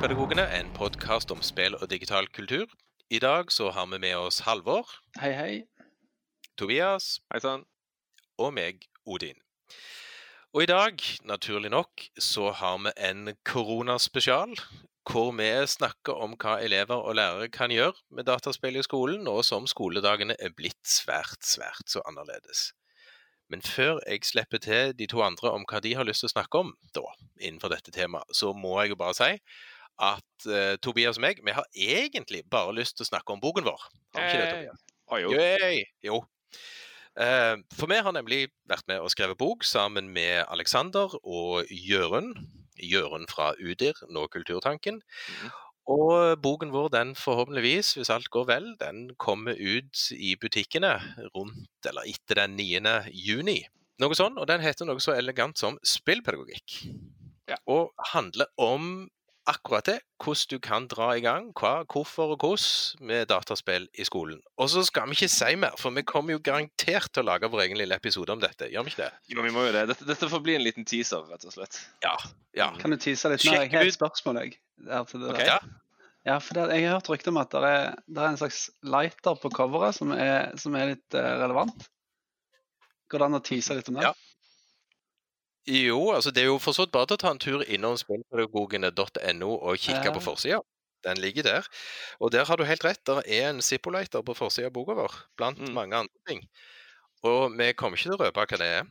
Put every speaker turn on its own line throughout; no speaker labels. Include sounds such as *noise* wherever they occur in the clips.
Spillpedagogene, en podkast om spill og digital kultur. I dag så har vi med oss Halvor,
Hei, hei.
Tobias
Hei sann.
og meg, Odin. Og i dag, naturlig nok, så har vi en koronaspesial. Hvor vi snakker om hva elever og lærere kan gjøre med dataspill i skolen, nå som skoledagene er blitt svært, svært så annerledes. Men før jeg slipper til de to andre om hva de har lyst til å snakke om da, innenfor dette temaet, så må jeg jo bare si at uh, Tobias og meg, vi har egentlig bare lyst til å snakke om boken vår. Har vi ikke det, Tobias?
Å jo.
Yay! Jo. Uh, For vi har nemlig vært med og skrevet bok sammen med Alexander og Jørund. Jørund fra Udir, nå Kulturtanken.
Mhm.
Og boken vår, den forhåpentligvis, hvis alt går vel, den kommer ut i butikkene rundt eller etter den 9. juni. Noe sånn, og den heter noe så elegant som spillpedagogikk.
Ja.
Og handler om akkurat det, hvordan du kan dra i gang, hva, hvorfor og hvordan med dataspill i skolen. Og så skal vi ikke si mer, for vi kommer jo garantert til å lage vår egen lille episode om dette, gjør vi ikke det?
Jo, vi må jo det. Dette, dette får bli en liten teaser, rett og slett.
Ja. ja.
Kan du tease litt mer? Jeg har et spørsmål, jeg. Okay.
Ok.
ja.
Ja, for det, jeg har hørt rykte om at det er, det er en slags lighter på coveret som er, som er litt uh, relevant. Går det an å tease litt om det?
Ja. Jo, altså det er jo for så vidt bare å ta en tur innom spillpedagogene.no og kikke
Ja.
på forsida. Den ligger der. Og der har du helt rett, der er en Zippo-lighter på forsida av boka vår, blant
Mm.
mange andre ting. Og vi kommer ikke til å røpe hva det er.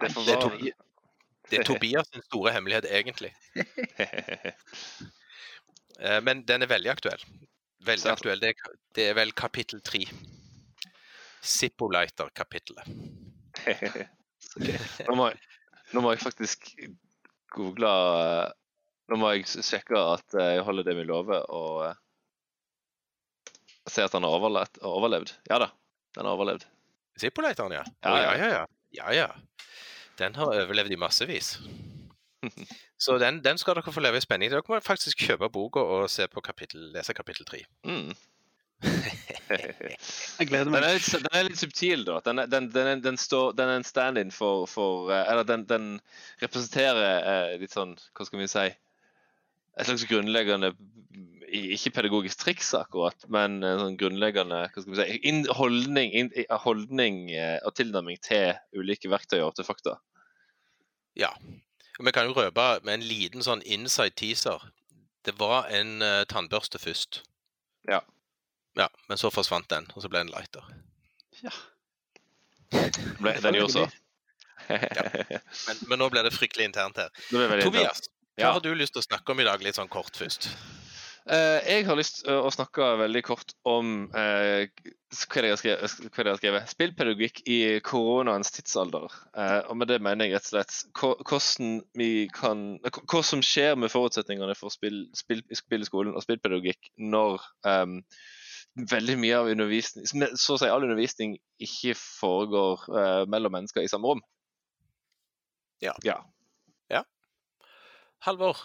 Det
Det er, Tobi det er Tobias sin store hemmelighet, egentlig. *laughs* Eh, Men den er veldig aktuell. Veldig
Sant.
aktuell. Det er, det er vel kapittel tre. *laughs* *laughs* Zippo-lighter-kapittelet.
nå, må jeg, nå må jeg faktisk google eh, Nå må jeg sjekke at eh, jeg holder det vi lover, og eh, se at han har overlevd. overlevd. Ja da, den har overlevd.
Zippo-lighteren, ja.
Ja. ja,
ja, ja. ja, ja. Den har overlevd i massevis. *laughs* Så den, den skal dere få leve i spenning. Dere må faktisk kjøpe boka og se på kapittel, lese kapittel tre.
Mm.
Jeg gleder
Den
meg.
er, litt, den er litt subtil, da. Den den, den, den, står, den er en stand-in for, for eh, Eller den, den representerer eh, litt sånn Hva skal vi si Et slags grunnleggende Ikke pedagogisk triks, akkurat, men en sånn grunnleggende hva skal vi si, in, holdning, in, holdning eh, og tilnærming til ulike verktøy og artefakter.
Ja. Og Vi kan jo røpe med en liten sånn inside teaser. Det var en uh, tannbørste først.
Ja.
Ja, Men så forsvant den, og så ble den lighter.
Ja.
Ble- Den gjorde så.
Men, men nå ble det fryktelig internt her. Tobias, hva
Ja.
har du lyst til å snakke om i dag, litt sånn kort først?
Uh, jeg har lyst til å snakke veldig kort om uh, hva det jeg har skrevet, skrevet? spillpedagogikk i koronaens tidsalder. Uh, og med det mener jeg rett og slett hva- som skjer med forutsetningene for spill, spill, spill i skolen og spillpedagogikk når ehm, veldig mye av undervisning, så å si all undervisning ikke foregår uh, mellom mennesker i samme rom.
Ja.
ja.
Halvor?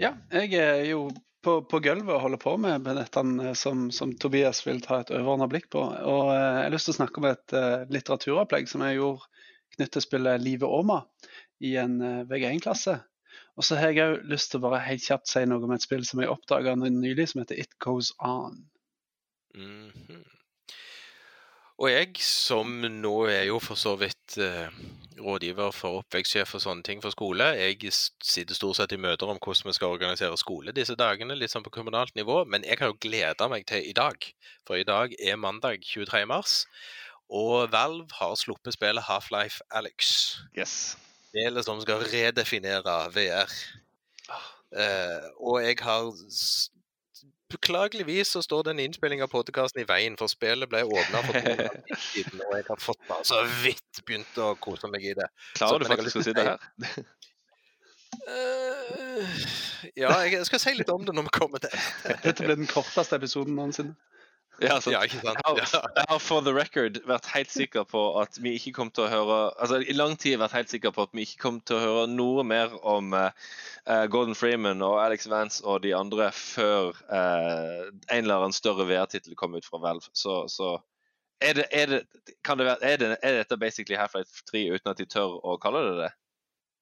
Ja, jeg er jo på, på gulvet og holder på med med dette som, som Tobias vil ta et overordna blikk på. Og eh, jeg har lyst til å snakke om et eh, litteraturopplegg som jeg gjorde knyttet til spillet Livet Åma i en eh, VG1-klasse. Og så har jeg òg lyst til å bare helt kjapt si noe om et spill som jeg oppdaga nylig, som heter It Goes On.
Mhm. Og jeg, som nå er jo for så vidt eh, rådgiver for oppvekstsjef og sånne ting for skole, jeg sitter stort sett i møter om hvordan vi skal organisere skole disse dagene, litt sånn på kommunalt nivå, men jeg har jo gleda meg til i dag. For i dag er mandag 23. mars, og Valve har sluppet spillet Half-Life Alex.
Yes.
Spillet som skal redefinere VR. Eh, og jeg har Beklageligvis så står den innspillinga av podkasten i veien, for spillet ble åpna for to år siden, og jeg har fått bare så vidt begynt å kose meg i det. Så-
Klarer du
jeg har
faktisk å
si det
sitte her?
Uh, ja, jeg skal si litt om det når vi kommer til *laughs*
Dette ble den korteste episoden noensinne.
Ja.
Ja, ikke sant?
Jeg har, jeg har for the record vært helt sikker på at vi ikke kom til å høre Altså i lang tid vært helt sikker på at vi ikke kom til å høre noe mer om eh, Gordon Freeman og Alex Vance og de andre før uh, en eller annen større VR-tittel kom ut fra Valve. Så, så er, det, er, det, kan det være, er, det, er dette basically Half-Life 3 uten at de tør å kalle det det?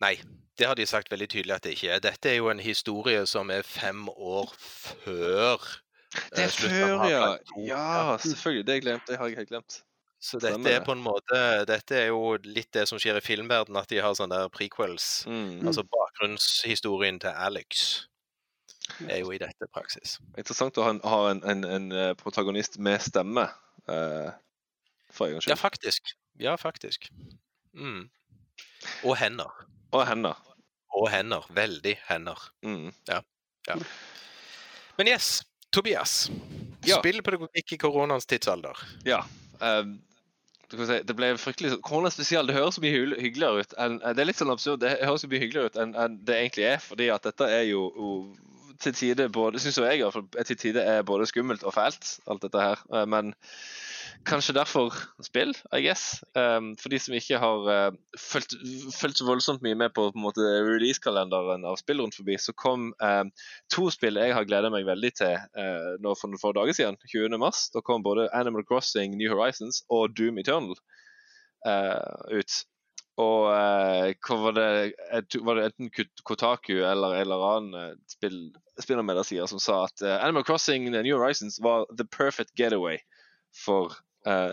Nei, det har de sagt veldig tydelig at det ikke er. Dette er jo en historie som er fem år før
Det
eh,
er før, ja. Ja, selvfølgelig. Det, glemt, det har jeg helt glemt.
Så dette er på en måte Dette er jo litt det som skjer i filmverden, at de har sånne der prequels.
Mm.
Altså bakgrunnshistorien til Alex er jo i dette praksis.
Interessant å ha en, ha en, en, en eh, protagonist med stemme. Uh, for en gangs
Ja, faktisk. Ja, faktisk. Mm. Og hender.
Og hender.
Og hender. Veldig hender.
Mm.
Men yes, Tobias.
Ja.
Spillpedagogikk i koronaens tidsalder.
Ja. Um, du kan si, det ble fryktelig Korona spesial. Det høres så mye hyggeligere ut enn Det er litt sånn absurd. Det høres så mye hyggeligere ut enn enn det egentlig er. Fordi at dette er jo, jo til tider både Syns jo jeg til tider er både skummelt og fælt, alt dette her. Eh, Men kanskje derfor spill, I guess. Um, for de som ikke har uh, fulgt, fulgt voldsomt mye med på, på release-kalenderen av spill rundt forbi, så kom um, to spill jeg har gleda meg veldig til uh, nå for noen få dager siden. 20. mars. Da kom både Animal Crossing New Horizons og Doom Eternal uh, ut. Og uh, var det, var det enten Kotaku eller en eller annen spill, spillermedasier som sa at uh, Animal Crossing New Horizons var the perfect getaway for uh,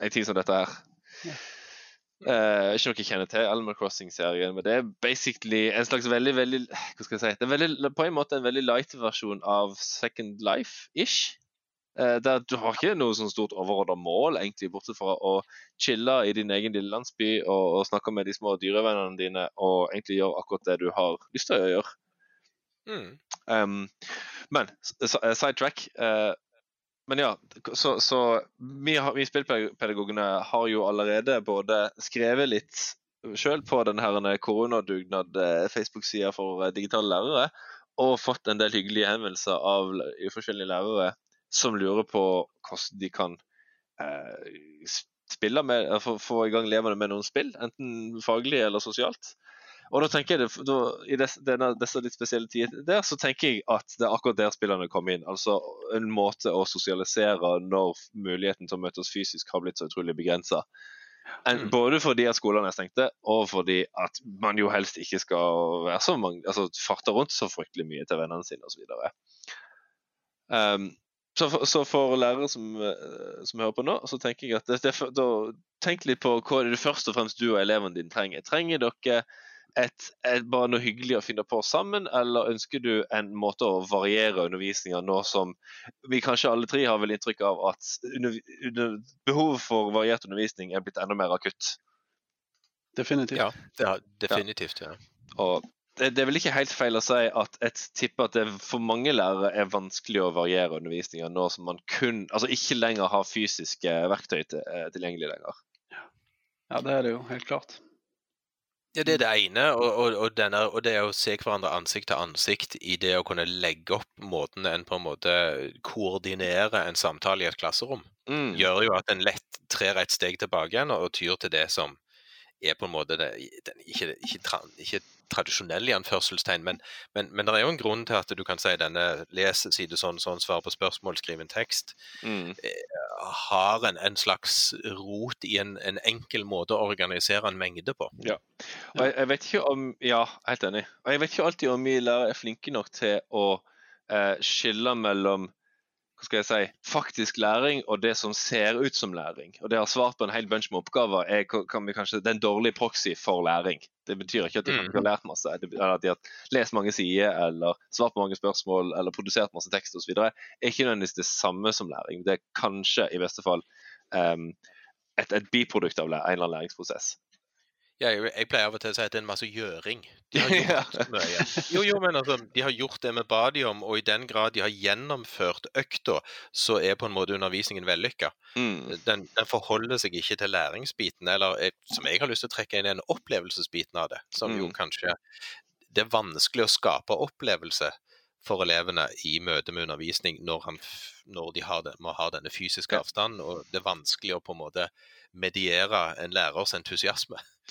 en tid som dette her.
Ja.
Eh, ikke noe jeg kjenner til Animal Crossing-serien, men det er basically en slags veldig, veldig Hva skal jeg si? Det er veldig, på en måte en veldig light versjon av Second Life-ish. Uh, der du har ikke noe sånn stort overordna mål, egentlig, bortsett fra å chille i din egen lille landsby og, og snakke med de små dyrevennene dine og egentlig gjøre akkurat det du har lyst til å gjøre.
Mm.
Um, men sidetrack. eh, men ja, så, så vi, vi spillpedagogene har jo allerede både skrevet litt sjøl på denne koronadugnad eh, for eh, digitale lærere, og fått en del hyggelige henvendelser av uforskjellige forskjellige lærere som lurer på hvordan de kan eh, spille med, eh, få, få i gang elevene med noen spill, enten faglig eller sosialt. Og da tenker jeg det, da, I desse, denne, disse litt spesielle tider der, så tenker jeg at det er akkurat der spillerne kommer inn. Altså en måte å sosialisere når muligheten til å møtes fysisk har blitt så utrolig begrensa.
Mm.
Både fordi at skolene er stengte, og fordi at man jo helst ikke skal være så mange, altså farte rundt så fryktelig mye til vennene sine osv. Um, så, for, så for lærere som, eh, som hører på nå, så tenker jeg at det, det, da, tenk litt på hva er det først og fremst du og elevene dine trenger. Trenger dere et, et, bare noe hyggelig å finne på sammen, eller ønsker du en måte å variere undervisninga nå som vi kanskje alle tre har vel inntrykk av at under, under, behovet for variert undervisning er blitt enda mer akutt?
Definitivt.
Ja, det definitivt. ja.
Og det, det er vel ikke helt feil å si at jeg tipper at det for mange lærere er vanskelig å variere undervisninga nå som man kun, altså ikke lenger har fysiske verktøy til, eh, tilgjengelig lenger.
Ja, det er det jo, helt klart.
Ja, Det er det ene, og, og, og, denne, og det å se hverandre ansikt til ansikt i det å kunne legge opp måten en på en måte koordinerer en samtale i et klasserom.
Mm.
Gjør jo at en lett trer et steg tilbake igjen og tyr til det som er på en måte det, den, ikke, ikke, ikke tradisjonell i anførselstegn, men, men, men det er jo en grunn til at du kan si denne les side sånn, sånn, svar på spørsmål, skriv en tekst,
Mm.
har en, en slags rot i en, en enkel måte å organisere en mengde på.
Og jeg, jeg vet ikke om Ja, helt enig. Og jeg vet ikke alltid om vi lærere er flinke nok til å eh, skille mellom hva skal jeg si, faktisk læring og det som ser ut som læring. Og det har svart på en hel bunch med oppgaver er kan vi kanskje, det er en dårlig proxy for læring. Det betyr ikke at de har lært masse, betyr at de har lest mange sider eller svart på mange spørsmål eller produsert masse tekst osv. er ikke nødvendigvis det samme som læring. Det er kanskje i beste fall um, et, et biprodukt av en eller annen læringsprosess.
Ja, jeg, jeg pleier av og til å si at det er en masse gjøring. De har *laughs* gjort mye. Jo, jo, men altså, de har gjort det vi ba de om, og i den grad de har gjennomført økta, så er på en måte undervisningen vellykka.
Mm.
Den, den forholder seg ikke til læringsbiten, eller eh, som jeg har lyst til å trekke inn, en opplevelsesbiten av det. Som jo
Mm.
kanskje Det er vanskelig å skape opplevelse for elevene i møte med undervisning når, han, når de har det, må ha denne fysiske
Ja.
avstanden, og det er vanskelig å på en måte mediere en lærers entusiasme. *laughs*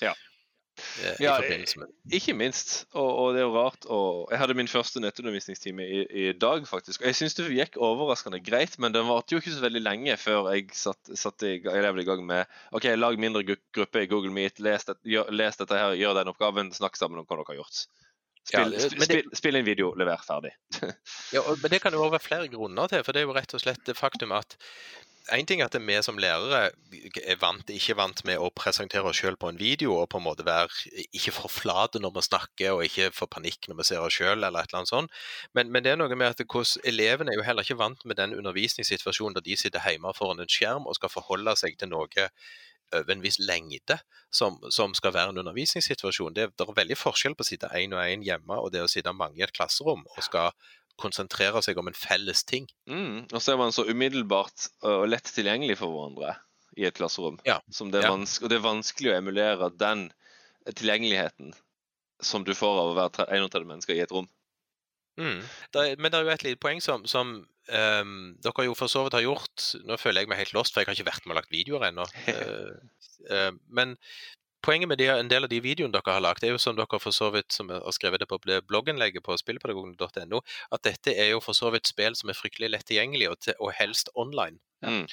eh,
Ja,
forbindelse med
Ikke minst. Og, og det er jo rart. Og jeg hadde min første nettundervisningstime i, i dag, faktisk. Og jeg syns det gikk overraskende greit, men den varte jo ikke så veldig lenge før jeg satte satt i, jeg i gang med OK, lag mindre gru- gruppe i Google Meet, les, det, gjør, les dette her, gjør den oppgaven, snakk sammen om hva dere har gjort. Spill,
Ja, det-
spill, spill inn video, lever ferdig. *laughs*
Ja, og, men det kan jo være flere grunner til, for det er jo rett og slett det faktum at en ting er at vi som lærere er vant, ikke vant med å presentere oss selv på en video og på en måte være ikke for flate når vi snakker og ikke få panikk når vi ser oss selv eller et eller annet sånt. Men, men det er noe med at hvordan elevene er jo heller ikke vant med den undervisningssituasjonen der de sitter hjemme foran en skjerm og skal forholde seg til noe over en viss lengde som, som skal være en undervisningssituasjon. Det, det er veldig forskjell på å sitte én og én hjemme og det å sitte mange i et klasserom og skal konsentrere seg om en felles ting.
Mm. Og så er man så umiddelbart og lett tilgjengelig for hverandre i et klasserom.
Ja.
Som det
Ja.
og det er vanskelig å emulere den tilgjengeligheten som du får av å være 31 mennesker i et rom.
Mm. Det er, men det er jo et lite poeng som, som um, dere jo for så vidt har gjort. Nå føler jeg meg helt lost, for jeg har ikke vært med og lagt videoer ennå. uh, uh, men poenget med de, en del av de videoene dere har lagt, er jo som dere for så vidt som har skrevet det på blogginnlegget på spillpedagogen.no, at dette er jo for så vidt spill som er fryktelig lett tilgjengelig, og, til, og helst online.
Mm.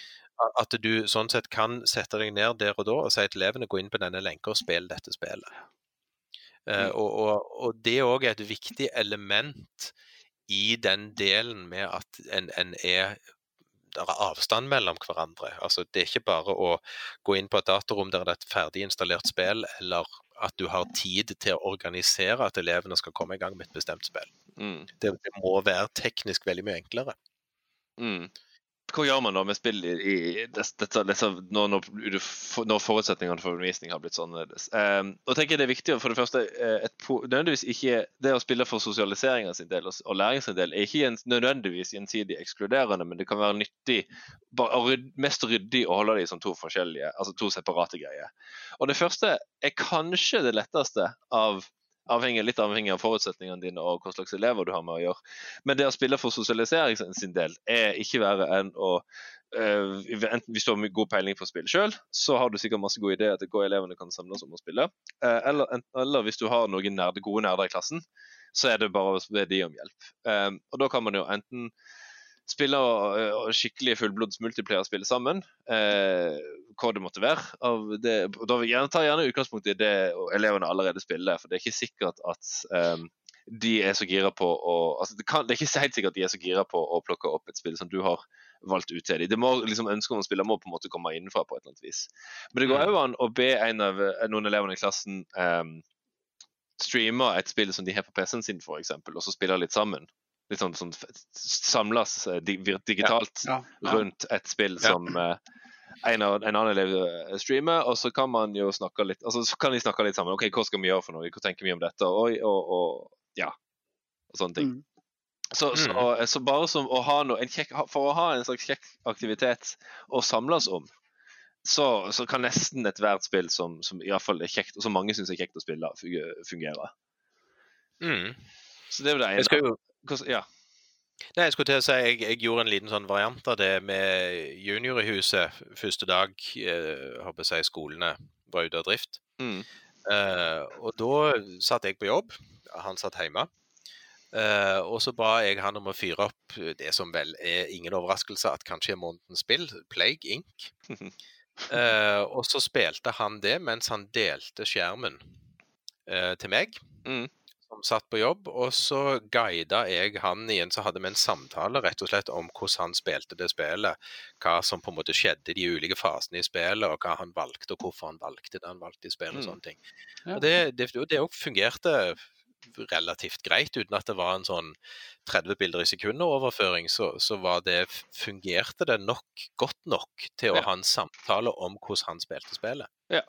At du sånn sett kan sette deg ned der og da og si til elevene gå inn på denne lenka og spill dette spillet. Eh,
Mm.
og, og, og det òg er et viktig element i den delen med at en, en er det er avstand mellom hverandre. Altså, det er ikke bare å gå inn på et datarom der det er et ferdig installert spill, eller at du har tid til å organisere at elevene skal komme i gang med et bestemt spill.
Mm.
Det, det må være teknisk veldig mye enklere.
Mm. Hva gjør man da med spill i, dette, dette, når, når, forutsetningene for undervisning har blitt så annerledes? Um, og tenker jeg Det er viktig for det første eh, et, nødvendigvis ikke Det å spille for sosialiseringen sin del og, og læring sin del er ikke en, nødvendigvis gjensidig ekskluderende, men det kan være nyttig bare, mest ryddig å holde de som to forskjellige, altså to separate greier. Og Det første er kanskje det letteste av avhengig, litt avhengig av forutsetningene dine og hva slags elever du har med å gjøre. Men det å spille for sosialisering sin- del er ikke verre enn å uh, enten Hvis du har god peiling på spill sjøl, så har du sikkert masse gode ideer til hva elevene kan samles om å spille. Uh, eller, eller hvis du har noen nerde, gode nerder i klassen, så er det bare å be de om hjelp. Uh, og Da kan man jo enten spille øh, skikkelig fullblods multiplayer-spill sammen, eh, hva det måtte være. Av det, da tar gjerne utgangspunkt i det elevene allerede spiller, for det er ikke sikkert at eh, de er så gira på å altså det, kan, det er ikke helt sikkert at de er så gira på å plukke opp et spill som du har valgt ut til dem. Det må liksom Ønsket om å spille må på en måte komme innenfra på et eller annet vis. Men det går
Mm.
òg an å be en av eh, noen elevene i klassen eh, streame et spill som de har på PC-en sin, f.eks., og så spille litt sammen. Litt sånn, sånn samles eh, digitalt
Ja, ja.
rundt et spill
Ja.
som eh, en, av, en annen elev eh, streamer, og så kan man jo snakke litt altså så kan de snakke litt sammen. OK, hva skal vi gjøre for noe? Hva tenker vi om dette? Og, og, og ja. Og sånne ting.
Mm.
Så, så, så bare som å ha noe, en kjekk, for å ha en slags kjekk aktivitet å samles om, så, så kan nesten ethvert spill som, som fall er kjekt, og som mange syns er kjekt å spille, fungere.
Mm.
Så det er jo det ene.
Jeg skal jo
Ja.
Nei, jeg skulle til å si jeg, jeg gjorde en liten sånn variant av det med junior i huset første dag eh, håper jeg si, skolene var ute av drift.
Mm.
Eh, og da satt jeg på jobb, han satt hjemme. Eh, og så ba jeg han om å fyre opp det som vel er ingen overraskelse at kanskje er månedens spill, Plague Inc. *laughs* Eh, og så spilte han det mens han delte skjermen eh, til meg,
Mm.
Som satt på jobb. Og så guida jeg han igjen, så hadde vi en samtale rett og slett om hvordan han spilte det spillet. Hva som på en måte skjedde i de ulike fasene i spillet, og hva han valgte, og hvorfor han valgte det han valgte i spillet. og
Mm.
sånne ting. Og det, det, det fungerte relativt greit, uten at det var en sånn 30 bilder i sekundet-overføring, så, så var det, fungerte det nok godt nok til å
Ja.
ha en samtale om hvordan han spilte spillet.
ja.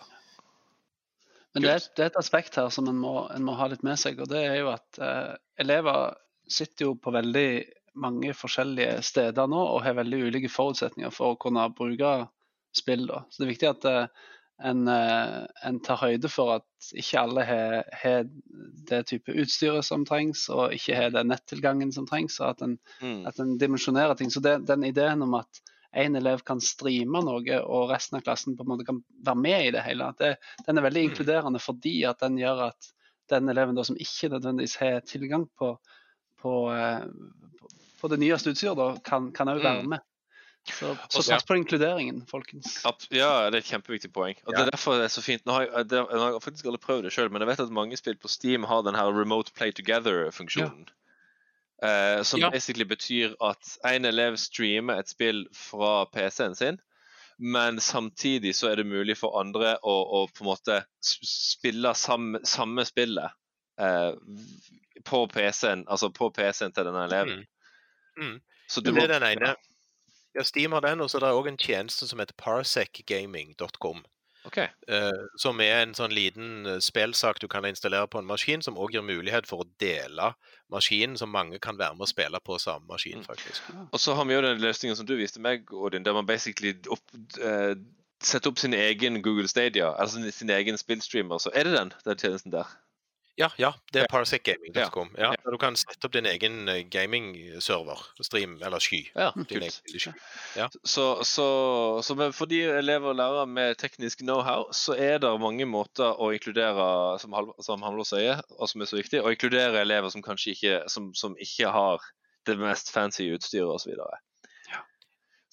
Men det er, det er et aspekt her som en må, en må ha litt med seg, og det er jo at eh, elever sitter jo på veldig mange forskjellige steder nå og har veldig ulike forutsetninger for å kunne bruke spill. Da. Så det er viktig at eh, en, eh, en tar høyde for at ikke alle har, har det type utstyret som trengs, og ikke har den nettilgangen som trengs, og at en,
Mm.
en dimensjonerer ting. Så det, den ideen om at én elev kan streame noe, og resten av klassen på en måte kan være med i det hele. Det, den er veldig
Mm.
inkluderende fordi at den gjør at den eleven da, som ikke nødvendigvis har tilgang på, på, eh, på, på det nyeste utstyret, kan òg
Mm.
være med. Så, så sats på inkluderingen, folkens.
Ja, det er et kjempeviktig poeng. Og Det er derfor det er så fint. Nå har jeg, det, jeg har faktisk aldri prøvd det sjøl, men jeg vet at mange spill på Steam har den her remote play together-funksjonen. Eh, som
Ja.
basically betyr at en elev streamer et spill fra PC-en sin, men samtidig så er det mulig for andre å, å på en måte spille samme, samme spillet eh, på PC-en, altså på PC-en til denne eleven.
Mm. Mm.
Så du
Det
må
er den ene.
Ja.
Ja, Steam har den, og så er det òg en tjeneste som heter parsecgaming.com.
OK.
Eh, som er en sånn liten eh, spillsak du kan installere på en maskin, som òg gir mulighet for å dele maskinen, så mange kan være med å spille på samme maskin,
Mm.
faktisk.
Og så har vi jo den løsningen som du viste meg, Odin, der man basically opp, eh, setter opp sin egen Google Stadia, altså sin, sin egen spillstreamer. Så er det den, den tjenesten der?
Ja, ja, det er parsecgaming.com. Ja,
Ja.
du kan sette opp din egen gamingserver, gaming-server, stream eller sky.
Ja,
Din egen
kult.
Ja.
Så, så, så med, for de elever og lærere med teknisk know-how, så er det mange måter å inkludere, som, som Halvor sier, og som er så viktig, å inkludere elever som kanskje ikke, som, som ikke har det mest fancy utstyret osv.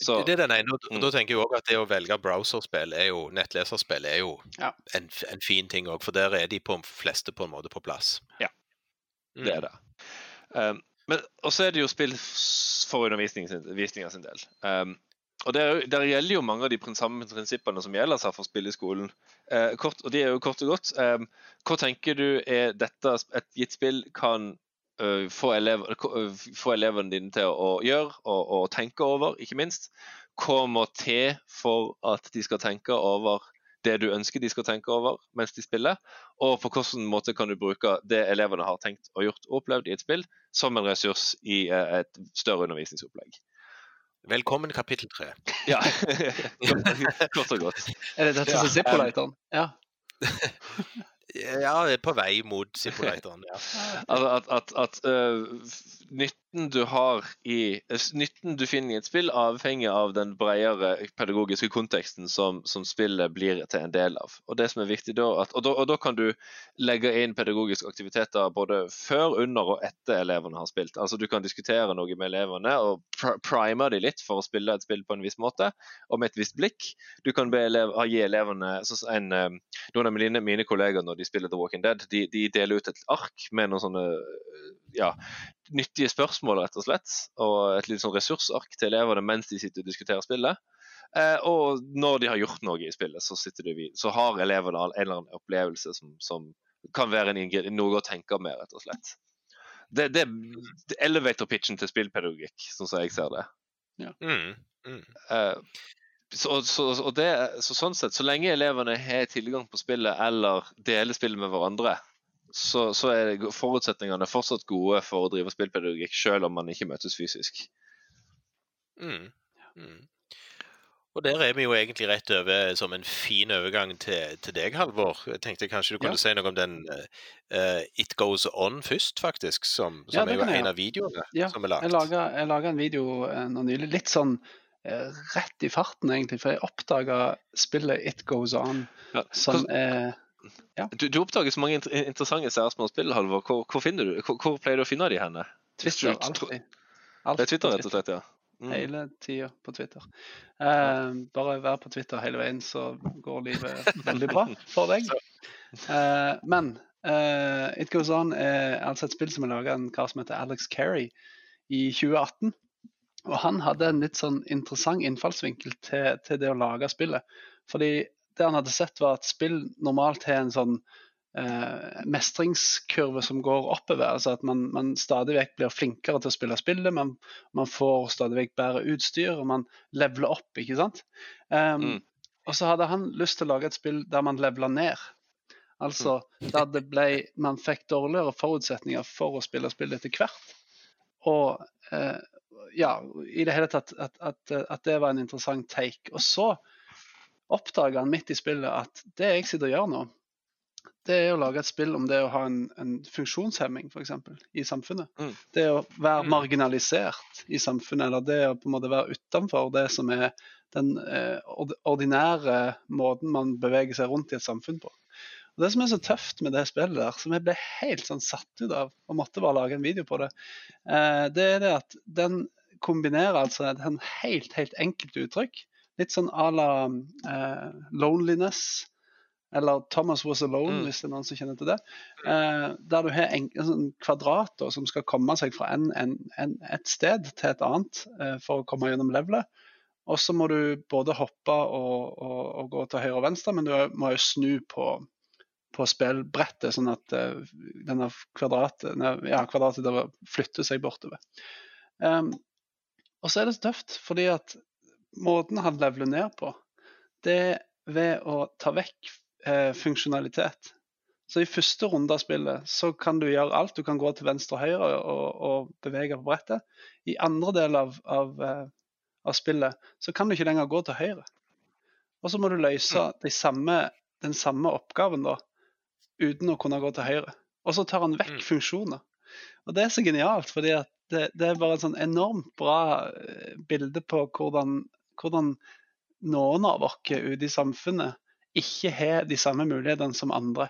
Så
Det er den ene. og
Mm.
Da tenker jeg også at det å velge browserspill, er jo, nettleserspill, er jo
Ja.
en, en fin ting òg, for der er de på fleste på en måte på plass.
Ja.
Mm.
det er det. Um, men også er det jo spill for undervisninga sin, del. Um, og der, der gjelder jo mange av de samme prinsippene som gjelder seg for spill i skolen. Eh, kort, og de er jo kort og godt. Eh, hva tenker du er dette et gitt spill kan øh, få, elever, øh, få elevene dine til å gjøre og, og tenke over, ikke minst? Hva må til for at de skal tenke over det du ønsker de skal tenke over mens de spiller? Og på hvilken måte kan du bruke det elevene har tenkt og gjort og opplevd i et spill, som en ressurs i eh, et større undervisningsopplegg?
Velkommen kapittel tre.
Ja, *laughs* kort og godt.
Er det dette som er Zippolatoren? Ja. *laughs*
Ja, på vei mot simulatoren, Ja.
at, at, at, at øh, nytten du har i Nytten du finner i et spill, avhenger av den bredere pedagogiske konteksten som, som spillet blir til en del av. Og det som er viktig da, at, og, da og da kan du legge inn pedagogiske aktiviteter både før, under og etter elevene har spilt. Altså Du kan diskutere noe med elevene og pr prime dem litt for å spille et spill på en viss måte og med et visst blikk. Du kan elev, gi elevene sånn en, øh, Noen av mine, mine kollegaer når de spiller The Walking Dead, de, de deler ut et ark med noen sånne øh, ja, nyttige spørsmål, rett og slett. Og et litt sånn ressursark til elevene mens de sitter og diskuterer spillet. Eh, og når de har gjort noe i spillet, så, de, så har elevene en eller annen opplevelse som, som kan være noe å tenke med, rett og slett. Det, det, det er elevator-pitchen til spillpedagogikk, sånn som jeg ser det.
Mm. Mm.
Eh, så, så, og det, så sånn sett, så lenge elevene har tilgang på spillet eller deler spillet med hverandre, så, så er forutsetningene fortsatt gode for å drive spillpedagogikk, selv om man ikke møtes fysisk.
Mm. Mm. Og der er vi jo egentlig rett over som en fin overgang til, til deg, Halvor. Jeg tenkte kanskje du kunne
Ja.
si noe om den uh, It Goes On først, faktisk, som, som
ja,
er jo en av videoene
Ja,
som er lagt.
Jeg laga, jeg laga en video eh, nå nylig, litt sånn uh, rett i farten, egentlig. For jeg oppdaga spillet It Goes On, som
Hva-
er
Du, du oppdager så mange inter interessante særsmå spill, Halvor. Hvor, hvor, finner du, hvor, hvor pleier du å finne de henne?
Twitter. Alltid.
Det er Twitter, rett og slett, ja. Mm.
Hele tida på Twitter. Eh, bare vær på Twitter hele veien, så går livet veldig bra for deg. Eh, men eh, It Goes On er altså et spill som er laga av en kar som heter Alex Carey i 2018. Og han hadde en litt sånn interessant innfallsvinkel til, til det å lage spillet. Fordi det han hadde sett, var at spill normalt har en sånn eh, mestringskurve som går oppover. altså At man, man stadig vekk blir flinkere til å spille spillet. Man, man får stadig vekk bedre utstyr, og man leveler opp, ikke sant. Um,
Mm.
Og så hadde han lyst til å lage et spill der man leveler ned. Altså der det ble, man fikk dårligere forutsetninger for å spille spillet etter hvert. Og eh, ja, i det hele tatt at, at, at det var en interessant take. Og så oppdaga han midt i spillet at det jeg sitter og gjør nå, det er å lage et spill om det å ha en, en funksjonshemming, eksempel i samfunnet.
Mm.
Det å være
Mm.
marginalisert i samfunnet, eller det å på en måte være utenfor det som er den eh, ordinære måten man beveger seg rundt i et samfunn på. Og Det som er så tøft med det spillet, der, som jeg ble helt sånn satt ut av og måtte bare lage en video på det, eh, det er det at den kombinerer altså et sånn helt, helt enkelt uttrykk. Litt sånn à la uh, loneliness, eller Thomas Was Alone,
Mm.
hvis det er noen som kjenner til det. Eh, der du har en, en sånn kvadrat da, som skal komme seg fra en, en, en, et sted til et annet eh, for å komme gjennom levelet. Og så må du både hoppe og, og, og gå til høyre og venstre, men du må jo snu på, på spillbrettet, sånn at eh, denne kvadratet, ja, kvadratet flytter seg bortover. Um, og så er det så tøft, fordi at måten han leveler ned på, det er ved å ta vekk eh, funksjonalitet. Så i første runde av spillet så kan du gjøre alt. Du kan gå til venstre og høyre og, og bevege på brettet. I andre del av, av, eh, av spillet så kan du ikke lenger gå til høyre. Og så må du løse de samme, den samme oppgaven da, uten å kunne gå til høyre. Og så tar han vekk
Mm.
funksjoner. Og det er så genialt, fordi at det, det er bare et sånn enormt bra eh, bilde på hvordan, hvordan noen av oss ute i samfunnet ikke har de samme mulighetene som andre.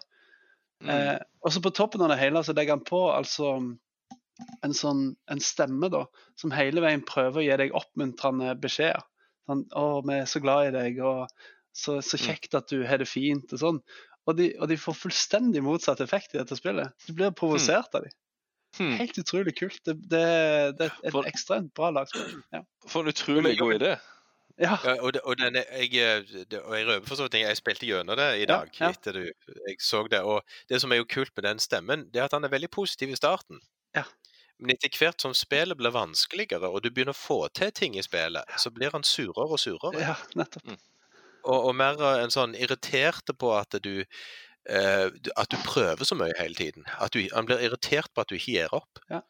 Mm.
Eh, og så på toppen av det hele så legger han på altså en sånn en stemme da, som hele veien prøver å gi deg oppmuntrende beskjeder. Sånn, 'Å, vi er så glad i deg', og så, så kjekt at du har det fint', og sånn. Og de, og de får fullstendig motsatt effekt i dette spillet. Du blir provosert av dem.
Hmm.
Helt utrolig kult. Det, det, det er et
For-
ekstremt bra lagspill. Ja.
For en utrolig god idé.
Ja.
Ja, og, det, og, den, jeg, eh, og jeg røper for så vidt jeg spilte gjennom det i dag.
ja.
etter du, jeg så det, og Det som er jo kult med den stemmen, det er at han er veldig positiv i starten.
Ja.
Men etter hvert som spillet blir vanskeligere, og du begynner å få til ting i spillet, så blir han surere og surere.
ja, nettopp.
Og, og mer eh, en sånn irriterte på at du eh, At du prøver så mye hele tiden. At du, han blir irritert på at du ikke gir opp.
Ja.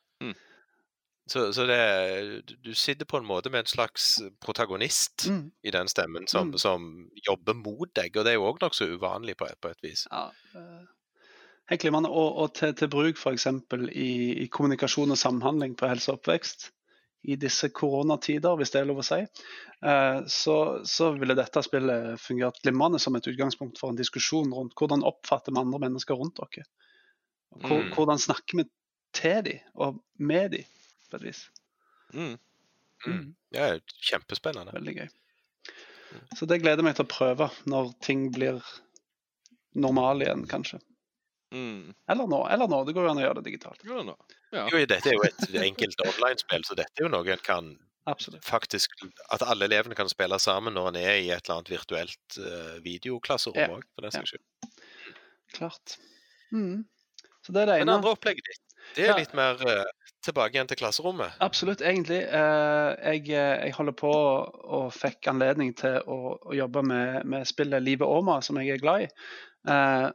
Så, så det, du- sitter på en måte med en slags protagonist
Mm.
i den stemmen som,
Mm.
som jobber mot deg, og det er jo òg nokså uvanlig på, på et vis.
Ja, eh, helt glimrende. Og, og til, til bruk f.eks. I, i kommunikasjon og samhandling på helse og oppvekst i disse koronatider, hvis det er lov å si, eh, så, så ville dette spillet fungert glimrende som et utgangspunkt for en diskusjon rundt hvordan oppfatter vi andre mennesker rundt dere.
Mm.
Hvordan snakker vi til dem og med dem, på et vis.
Mm.
Mm. Det er kjempespennende.
Veldig gøy. Så det gleder jeg meg til å prøve når ting blir normal igjen, kanskje.
Mm.
Eller nå. Eller nå. Det går jo an å gjøre det digitalt.
Jo, ja.
Jo, dette er jo et enkelt online-spill, så dette er jo noe en kan
Absolutt.
faktisk At alle elevene kan spille sammen når en er i et eller annet virtuelt uh, videoklasserom
Ja,
òg, for den
ja.
saks skyld.
Klart. Mm. Så det er det
Men andre opplegget ditt, det er litt mer eh, tilbake igjen til klasserommet.
Absolutt, egentlig. Eh, jeg, jeg holder på og fikk anledning til å, å jobbe med, med spillet Livet Åma, som jeg er glad i. Eh,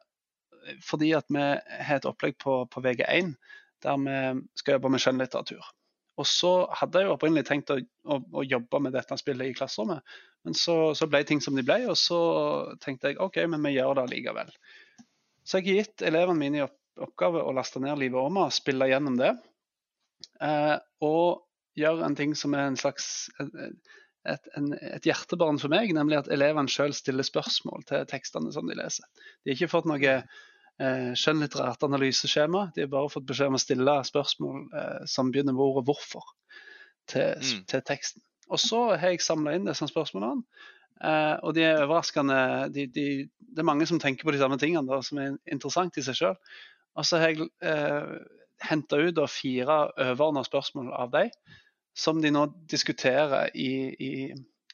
fordi at vi har et opplegg på, på VG1 der vi skal jobbe med skjønnlitteratur. Og så hadde jeg jo opprinnelig tenkt å, å, å jobbe med dette spillet i klasserommet, men så, så ble ting som de ble, og så tenkte jeg OK, men vi gjør det likevel. Så jeg har gitt elevene mine i opp, oppgave å laste ned Livet Åma, spille gjennom det. Eh, og gjøre en ting som er en slags et, en, et hjertebarn for meg, nemlig at elevene sjøl stiller spørsmål til tekstene som de leser. De har ikke fått noe eh, skjønnlitterært analyseskjema, de har bare fått beskjed om å stille spørsmål eh, som begynner med ordet 'hvorfor' til,
Mm.
til teksten. Og så har jeg samla inn disse spørsmålene. Eh, og de er overraskende de, de, Det er mange som tenker på de samme tingene, da, som er interessant i seg sjøl. Og så har jeg eh, henta ut da, fire overordna spørsmål av dem, som de nå diskuterer i, i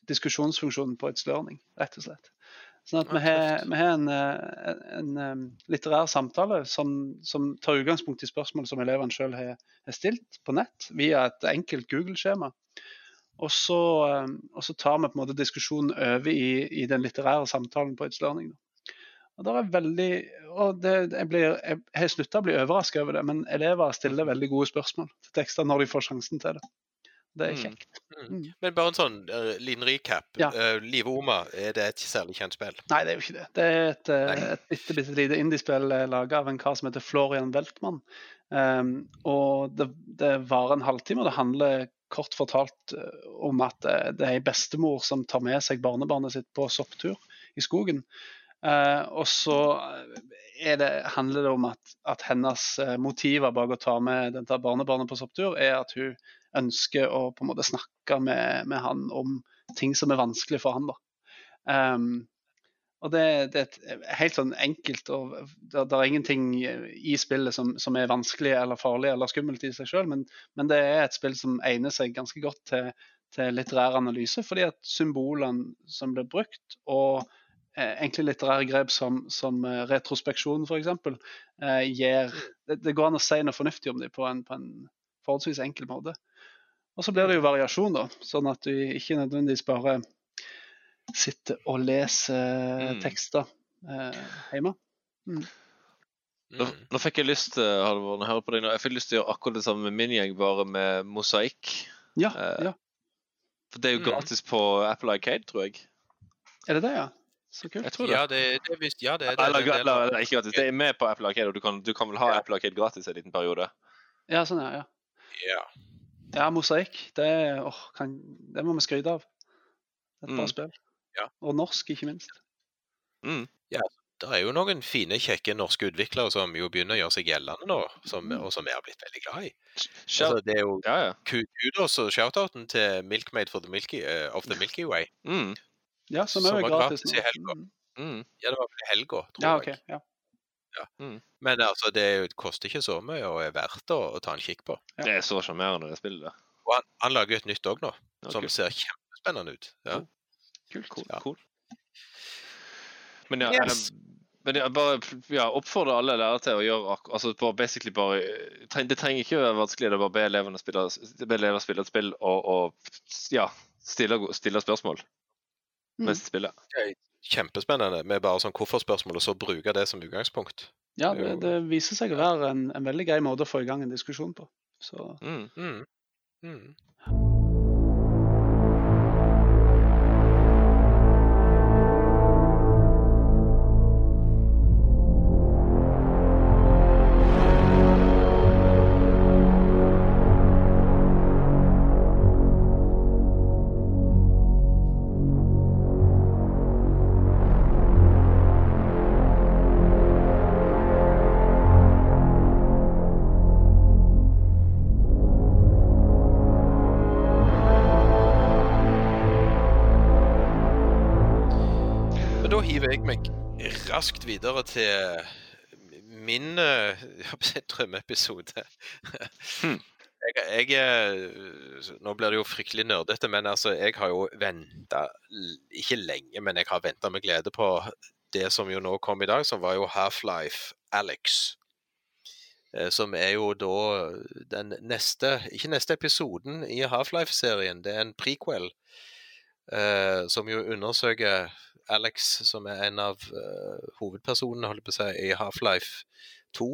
diskusjonsfunksjonen på It's Learning, rett og slett. Sånn at vi har, vi har en, en, en, litterær samtale som, som tar utgangspunkt i spørsmål som elevene sjøl har, har stilt på nett, via et enkelt Google-skjema. Og så, og så tar vi på en måte diskusjonen over i, i den litterære samtalen på It's Learning. Da. Og det er veldig, og det, jeg, blir, jeg har slutta å bli overraska over det, men elever stiller veldig gode spørsmål til tekster når de får sjansen til det. Det er
Mm.
kjekt.
Mm.
Mm.
Men bare en sånn uh, liten recap.
Ja.
Uh, Live Oma, er det et særlig kjent spill?
Nei, det er jo ikke det. Det er et,
uh,
et bitte, bitte lite indiespill eh, laga av en kar som heter Florian Weltmann. Um, og det, det varer en halvtime, og det handler kort fortalt eh, om at eh, det er ei bestemor som tar med seg barnebarnet sitt på sopptur i skogen. Eh, og så er handler det om at, at hennes eh, motiver bak å ta med dette barnebarnet på sopptur, er at hun ønsker å på en måte snakke med, med han om ting som er vanskelig for han. da. Um, og det, det er et helt sånn enkelt og det, det er ingenting i spillet som, som er vanskelig eller farlig eller skummelt i seg sjøl, men, men det er et spill som egner seg ganske godt til, til litterær analyse, fordi at symbolene som blir brukt, og eh, egentlig litterære grep som, som eh, retrospeksjon f.eks., eh, gir det, det går an å si noe fornuftig om dem på en, på en forholdsvis enkel måte. Og så blir det jo variasjon, da, sånn at du ikke nødvendigvis bare sitter og leser
Mm.
tekster eh, hjemme.
Nå,
Mm.
nå fikk jeg lyst til Halvor, jeg hører på deg nå, jeg fikk lyst til å gjøre akkurat det samme med min gjeng, bare med mosaikk.
Ja,
Eh,
ja.
For det er jo
Mm.
gratis på Apple Arcade, tror jeg.
Er det det, ja? Så kult.
Jeg tror det.
Ja, det, det, visst- ja, det det.
eller,
det er
eller, eller ikke gratis. Det er med på Apple Arcade, og du kan, du kan vel ha
Ja.
Apple Arcade gratis en liten periode.
Ja, sånn, er ja.
Ja.
Ja, mosaikk. Det, åh, kan, det må vi skryte av. Et bra
Mm.
spill.
Ja.
Og norsk, ikke minst.
Mm.
Det er jo noen fine, kjekke norske utviklere som jo begynner å gjøre seg gjeldende nå, som,
Mm.
og som vi har blitt veldig glad i. Altså, det er jo
ja, ja.
kudos og shoutouten til Milkmaid for the Milky, uh, of the Milky Way.
Mm.
Ja, som
Som
er gratis
gratis i helga.
Mm.
Mm.
Ja, det var i helga, tror
Ja,
jeg.
Ja. Ja.
Men altså, det er koster ikke så mye og er verdt å, å ta en kikk på.
Ja.
Det er så sjarmerende, det spillet der.
Og han, han lager et nytt òg nå,
okay.
som ser kjempespennende ut. Ja.
Kult, cool,
Ja.
cool. Men ja,
Yes.
eh, men jeg bare ja, oppfordrer alle lærere til å gjøre altså bare basically bare Det trenger ikke å være vanskelig, det er bare å be elevene spille, be elever spille et spill og, og ja, stille, stille spørsmål
Mm.
mens de spiller.
Kjempespennende med bare sånn hvorfor-spørsmål, og så bruke det som utgangspunkt.
Ja, det, det viser seg å være en, en veldig grei måte å få i gang en diskusjon på. Så
Mm.
Mm. Mm. Jeg meg raskt videre til min eh, drømmeepisode.
Hmm.
Jeg, jeg, eh, nå blir det jo fryktelig nerdete, men altså, jeg har jo venta Ikke lenge, men jeg har venta med glede på det som jo nå kom i dag, som var jo Half-Life Alex. Eh, Som er jo da den neste Ikke neste episoden i Half-Life-serien, det er en prequel. eh, som jo undersøker Alex, som er en av uh, hovedpersonene holdt på å si, i Half-Life 2,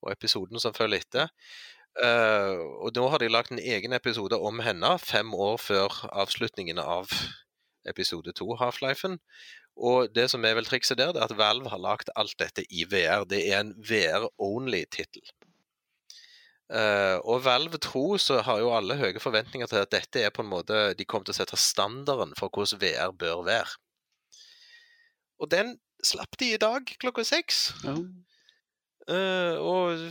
og episoden som følger etter. Uh, og nå har de lagt en egen episode om henne, fem år før avslutningen av episode 2, Half-Lifen. Og det som er vel trikset der, det er at Valve har lagt alt dette i VR. Det er en VR-only-tittel. Uh, og Valve tro så har jo alle høye forventninger til at dette er på en måte De kommer til å sette standarden for hvordan VR bør være. Og den slapp de i dag klokka seks.
ja.
Uh, og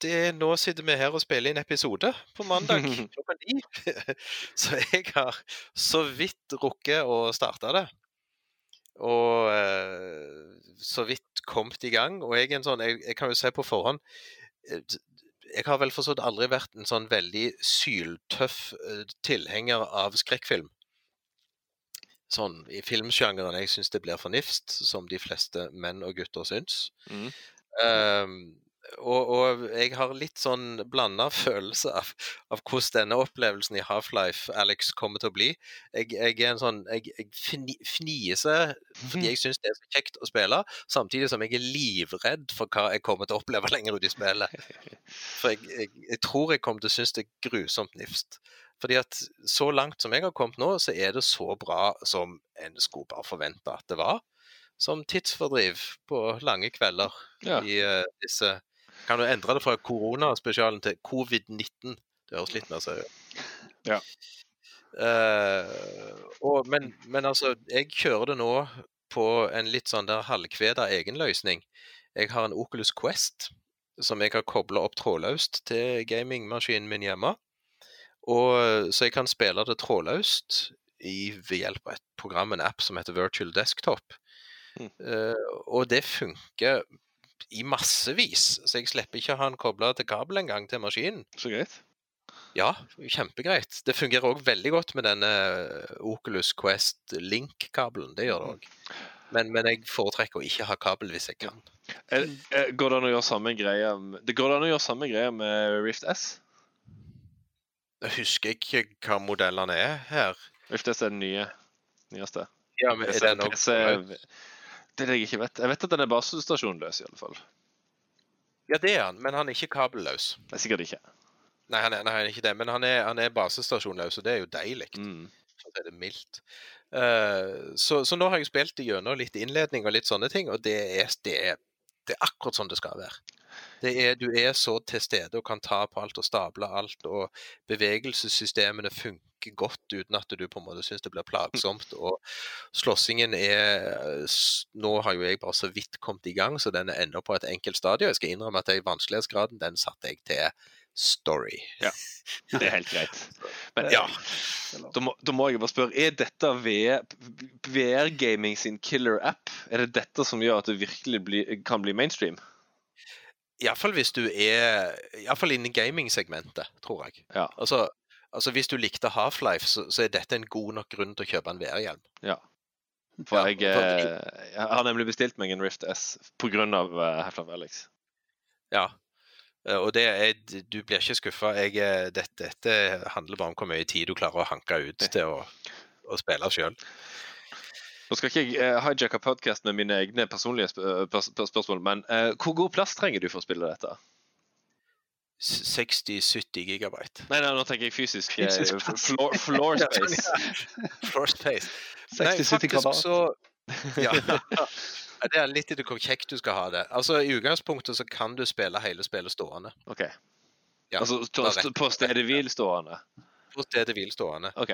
det, nå sitter vi her og spiller inn episode på mandag *laughs* klokka ni. *laughs* så jeg har så vidt rukket å starte det. Og uh, så vidt kommet i gang. Og jeg sånn, jeg, jeg kan jo si på forhånd eh, Jeg har vel forstått aldri vært en sånn veldig syltøff tilhenger av skrekkfilm. Sånn i filmsjangeren. Jeg syns det blir for nifst, som de fleste menn og gutter syns.
Mm.
Um, og, og jeg har litt sånn blanda *laughs* følelse av, av hvordan denne opplevelsen i Half-Life Alex kommer til å bli. Jeg, jeg er en sånn Jeg, jeg fni, fniser fordi jeg syns det er så kjekt å spille, samtidig som jeg er livredd for hva jeg kommer til å oppleve *laughs* lenger ut i spillet. For jeg, jeg, jeg tror jeg kommer til å synes det er grusomt nifst. Fordi at så langt som jeg har kommet nå, så er det så bra som en skulle bare forvente at det var. Som tidsfordriv på lange kvelder
Ja.
i uh, disse Kan du endre det fra koronaspesialen til covid-19? Det høres litt mer seriøst
Ja.
Uh, og, men, men altså, jeg kjører det nå på en litt sånn der halvkveda egenløsning. Jeg har en Oculus Quest som jeg har kobla opp trådløst til gamingmaskinen min hjemme. Og, så jeg kan spille det trådløst i, ved hjelp av et program, en app som heter Virtual Desktop.
Mm.
Uh, og det funker i massevis, så jeg slipper ikke å ha den kobla til kabel engang til maskinen.
Så greit.
Ja, kjempegreit. Det fungerer òg veldig godt med denne Oculus Quest Link-kabelen. Det gjør det òg. Men, men jeg foretrekker å ikke ha kabel hvis jeg kan.
Går det an å gjøre samme greie med- Rift går an å gjøre samme greie med Rift S?
Jeg husker ikke hva modellene er her.
Uff, det er den nye. Nyeste.
Ja, men er den
også... Det er det jeg ikke vet. Jeg vet at den er basestasjonløs, i alle fall.
Ja, det er han, men han er ikke kabelløs.
Nei, sikkert ikke.
Nei, han er, nei, han er ikke det, men han er, han er basestasjonløs, og det er jo deilig.
Mm.
Det er mildt. Uh, så, så nå har jeg spilt gjennom litt innledning og litt sånne ting, og det er, det er, det er akkurat sånn det skal være. Det er, du er så til stede og kan ta på alt og stable alt, og bevegelsessystemene funker godt uten at du på en måte syns det blir plagsomt. Og slåssingen er Nå har jo jeg bare så vidt kommet i gang, så den er ennå på et enkelt stadie. Jeg skal innrømme at jeg vanskelighetsgraden den satte jeg til story.
Ja, *laughs* Det er helt greit. Men
Ja.
Da må, da må jeg bare spørre, er dette VR Gaming sin killer app? Er det dette som gjør at det virkelig blir, kan bli mainstream?
Iallfall hvis du er Iallfall innen gamingsegmentet, tror jeg.
Ja.
Altså, altså Hvis du likte Half-Life, så, så er dette en god nok grunn til å kjøpe en VR-hjelm.
For
Ja,
jeg,
for-
jeg, jeg har nemlig bestilt meg en Rift S pga. Half-Life Alex.
Ja. Eh, Og det er, du blir ikke skuffa. Dette, dette handler bare om hvor mye tid du klarer å hanke ut til å, å spille sjøl.
Nå skal ikke jeg eh, hijacke podkast med mine egne personlige eh, spørsmål, men eh, hvor god plass trenger du for å spille dette?
60-70 gigabyte.
Nei, nei, nå tenker jeg fysisk.
Fysisk plass.
floor, floor *laughs*
Ja,
space.
Floor space. Nei,
60-70
faktisk
kvadrat.
så ja. Det er litt i hvor kjekt du skal ha det. Altså I utgangspunktet så kan du spille hele spillet stående.
OK.
Ja,
altså på stedet hvil stående?
På stedet hvil stående.
OK.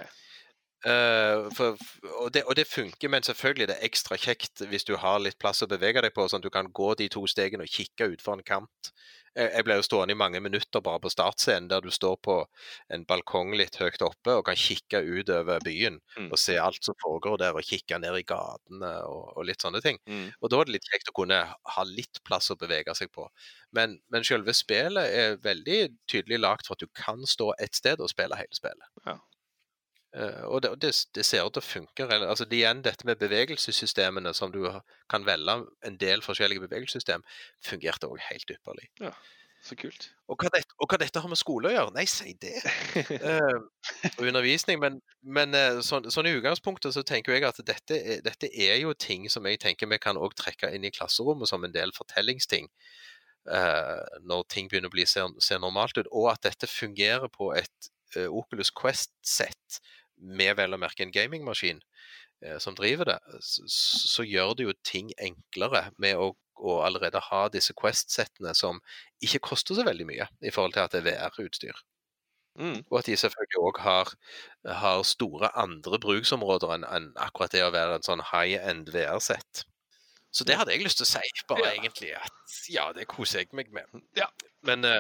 Eh, for, og, det, og det funker, men selvfølgelig det er ekstra kjekt hvis du har litt plass å bevege deg på, sånn at du kan gå de to stegene og kikke utfor en kant. Jeg, jeg ble jo stående i mange minutter bare på startscenen, der du står på en balkong litt høyt oppe og kan kikke utover byen
Mm.
og se alt som foregår der, og kikke ned i gatene og, og litt sånne ting.
Mm.
Og da er det litt kjekt å kunne ha litt plass å bevege seg på. Men, men selve spillet er veldig tydelig lagt for at du kan stå et sted og spille hele spillet.
Ja.
Eh, og det, det, det ser ut til å funke. Altså, det igjen dette med bevegelsessystemene, som du kan velge en del forskjellige bevegelsessystem, fungerte òg helt ypperlig.
Så kult.
Og hva, dette, og hva dette har med skole å gjøre? Nei, si det! Og undervisning, men, men eh, sånn, sånn i utgangspunktet så tenker jeg at dette, dette er jo ting som jeg tenker vi kan òg trekke inn i klasserommet som en del fortellingsting. Uh, når ting begynner å bli se, ser normalt ut, og at dette fungerer på et Oculus Quest-sett med vel å merke en gamingmaskin eh, som driver det, så, så gjør det jo ting enklere med å, å allerede ha disse Quest-settene som ikke koster så veldig mye i forhold til at det er VR-utstyr.
Mm.
Og at de selvfølgelig òg har, har store andre bruksområder enn en akkurat det å være en sånn high-end VR-sett. Så det hadde jeg lyst til å si, bare
Ja.
egentlig. At ja, det koser jeg meg med.
Ja.
Men uh,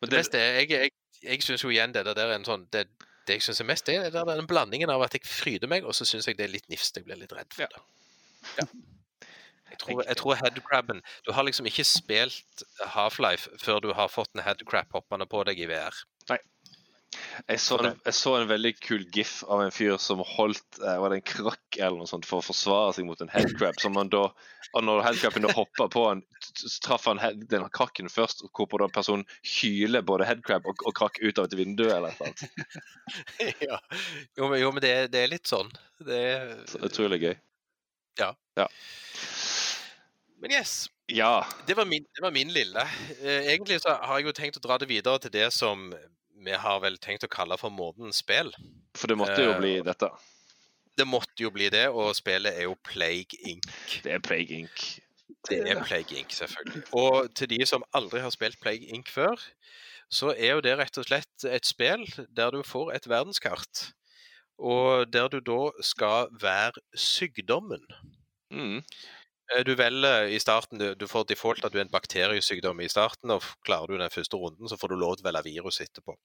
Men
det,
det-
beste er Jeg, jeg, jeg syns jo igjen det der er en sånn det, det jeg syns er mest, er den blandingen av at jeg fryder meg, og så syns jeg det er litt nifst. Jeg blir litt redd for det. Ja. Jeg tror, jeg tror headcrabben Du har liksom ikke spilt Half-Life før du har fått en headcrab hoppende på deg i VR.
Jeg så, en, jeg så en veldig kul gif av en fyr som holdt eh, var det en krakk eller noe sånt for å forsvare seg mot en headcrab. Som han da, og når headcraben hoppa på han, så traff han head, den krakken først, hvorpå da personen hyler både headcrab og, og krakk ut av et vindu eller noe sånt. *laughs*
ja. Jo, men, jo, men det, det er litt sånn. Det er,
Så Utrolig gøy.
Ja men yes,
Ja.
det var min, det var min lille. Eh, Egentlig så har jeg jo tenkt å dra det videre til det som vi har vel tenkt å kalle for månedens spill.
For det måtte jo
Eh,
bli dette.
Det måtte jo bli det, og spillet er jo Plague Inc.
Det er Plague Inc.
Det er Plague Inc, selvfølgelig. Og til de som aldri har spilt Plague Inc før, så er jo det rett og slett et spill der du får et verdenskart. Og der du da skal være sykdommen.
Mm.
Eh, Du velger i starten, du, du får default at du er en bakteriesykdom i starten, og klarer du den første runden, så får du lov til å velge virus etterpå.